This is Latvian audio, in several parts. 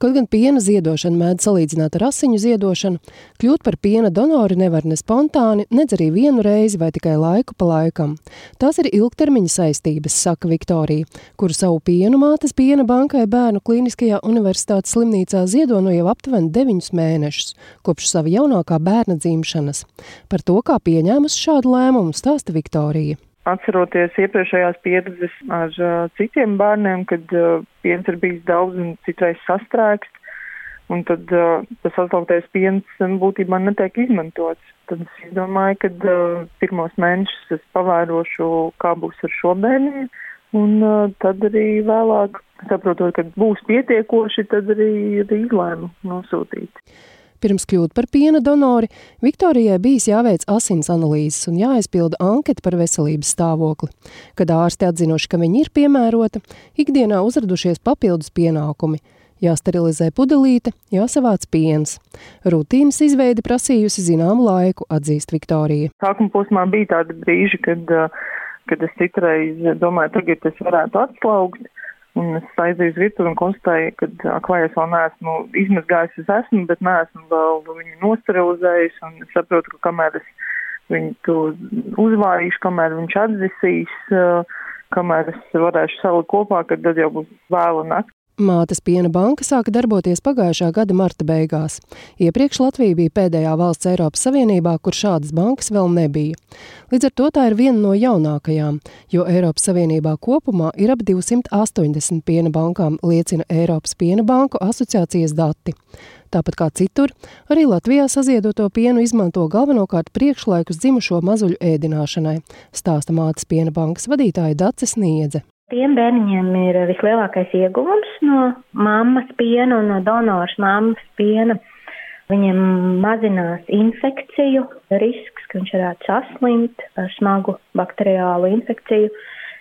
Kaut gan piena ziedošana mēdz salīdzināt ar asiņu ziedošanu, kļūt par piena donoru nevar ne spontāni, nedz arī vienu reizi vai tikai laiku pa laikam. Tās ir ilgtermiņa saistības, saka Viktorija, kuru savu pienu mātes piena bankai bērnu klīniskajā universitātes slimnīcā ziedo no jau aptuveni deviņus mēnešus, kopš sava jaunākā bērna dzimšanas. Par to, kā pieņēmusi šādu lēmumu, stāsta Viktorija. Atceroties iepriekšējās pieredzes ar uh, citiem bērniem, kad uh, piens ir bijis daudz un citreiz sastrēgst, un tad uh, tas atlauktais piens būtībā netiek izmantots. Tad es izdomāju, ka uh, pirmos mēnešus es pavērošu, kā būs ar šo bērnu, un uh, tad arī vēlāk, saprotot, ka būs pietiekoši, tad arī, arī izlēmu nosūtīt. Pirms kļūt par piena donori, Viktorijai bijis jāveic asins analīzes un jāaizpilda anketa par veselības stāvokli. Kad ārsti atzinuši, ka viņa ir piemērota, ikdienā uzradušies papildus pienākumi. Jāsterilizē pudelīte, jāsavāc piens. Rutīnas izveide prasījusi zināmu laiku, atzīst Viktorija. Sākuma posmā bija tādi brīži, kad, kad es citreiz domāju, tagad es varētu atslaugt Un es aizēju uz virtuvi un konstatēju, ka klāj es vēl neesmu izmazgājis, es esmu, bet neesmu vēl viņu nosterilizējis. Un es saprotu, ka kamēr es viņu to uzvārīšu, kamēr viņš atdzisīs, kamēr es varēšu salikt kopā, kad tad jau būs vēla nakts. Mātes piena banka sāka darboties pagājušā gada marta beigās. Iepriekš Latvija bija pēdējā valsts Eiropas Savienībā, kur šādas bankas vēl nebija. Līdz ar to tā ir viena no jaunākajām, jo Eiropas Savienībā kopumā ir ap 280 piena bankām, liecina Eiropas piena banku asociācijas dati. Tāpat kā citur, arī Latvijā saziedoto pienu izmanto galvenokārt priekšlaikus dzimušo mazuļu ēdināšanai, stāsta mātes piena bankas vadītāja Dace Sniedze. Tiem bērniņiem ir vislielākais ieguvums no mammas piena un no donors mammas piena. Viņiem mazinās infekciju risks, ka viņš varētu saslimt ar smagu bakteriālu infekciju.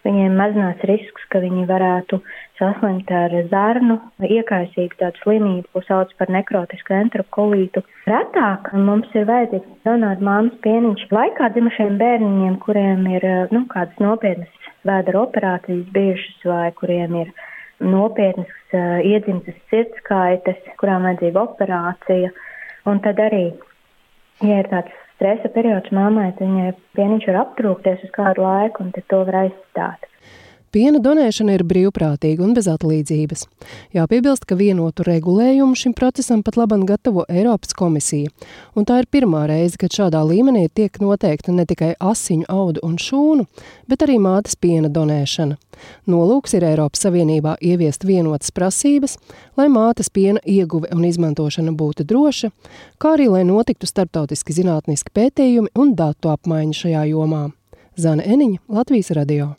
Viņiem mazinās risks, ka viņi varētu saslimt ar zarnu, iekaisīgu tādu slimību, ko sauc par nekrotisku enterokolītu. Retāk mums ir vajadzīgs donoru māmas pieniņš laikā dzimušiem bērniņiem, kuriem ir nu, kādas nopietnas vēdera operācijas bijušas vai kuriem ir nopietnas uh, iedzimtas sirdskaites, kurām vajadzīga operācija. Un tad arī, ja ir tāds stresa periods mammai, tad viņai pieniņš var aptrūkties uz kādu laiku un to var aizstāt. Piena donēšana ir brīvprātīga un bez atlīdzības. Jāpiebilst, ka vienotu regulējumu šim procesam pat labam gatavo Eiropas komisija, un tā ir pirmā reize, kad šādā līmenī tiek noteikta ne tikai asiņu audu un šūnu, bet arī mātes piena donēšana. Nolūks ir Eiropas Savienībā ieviest vienotas prasības, lai mātes piena ieguve un izmantošana būtu droša, kā arī lai notiktu starptautiski zinātniski pētījumi un datu apmaiņa šajā jomā. Zana Eniņa, Latvijas radio.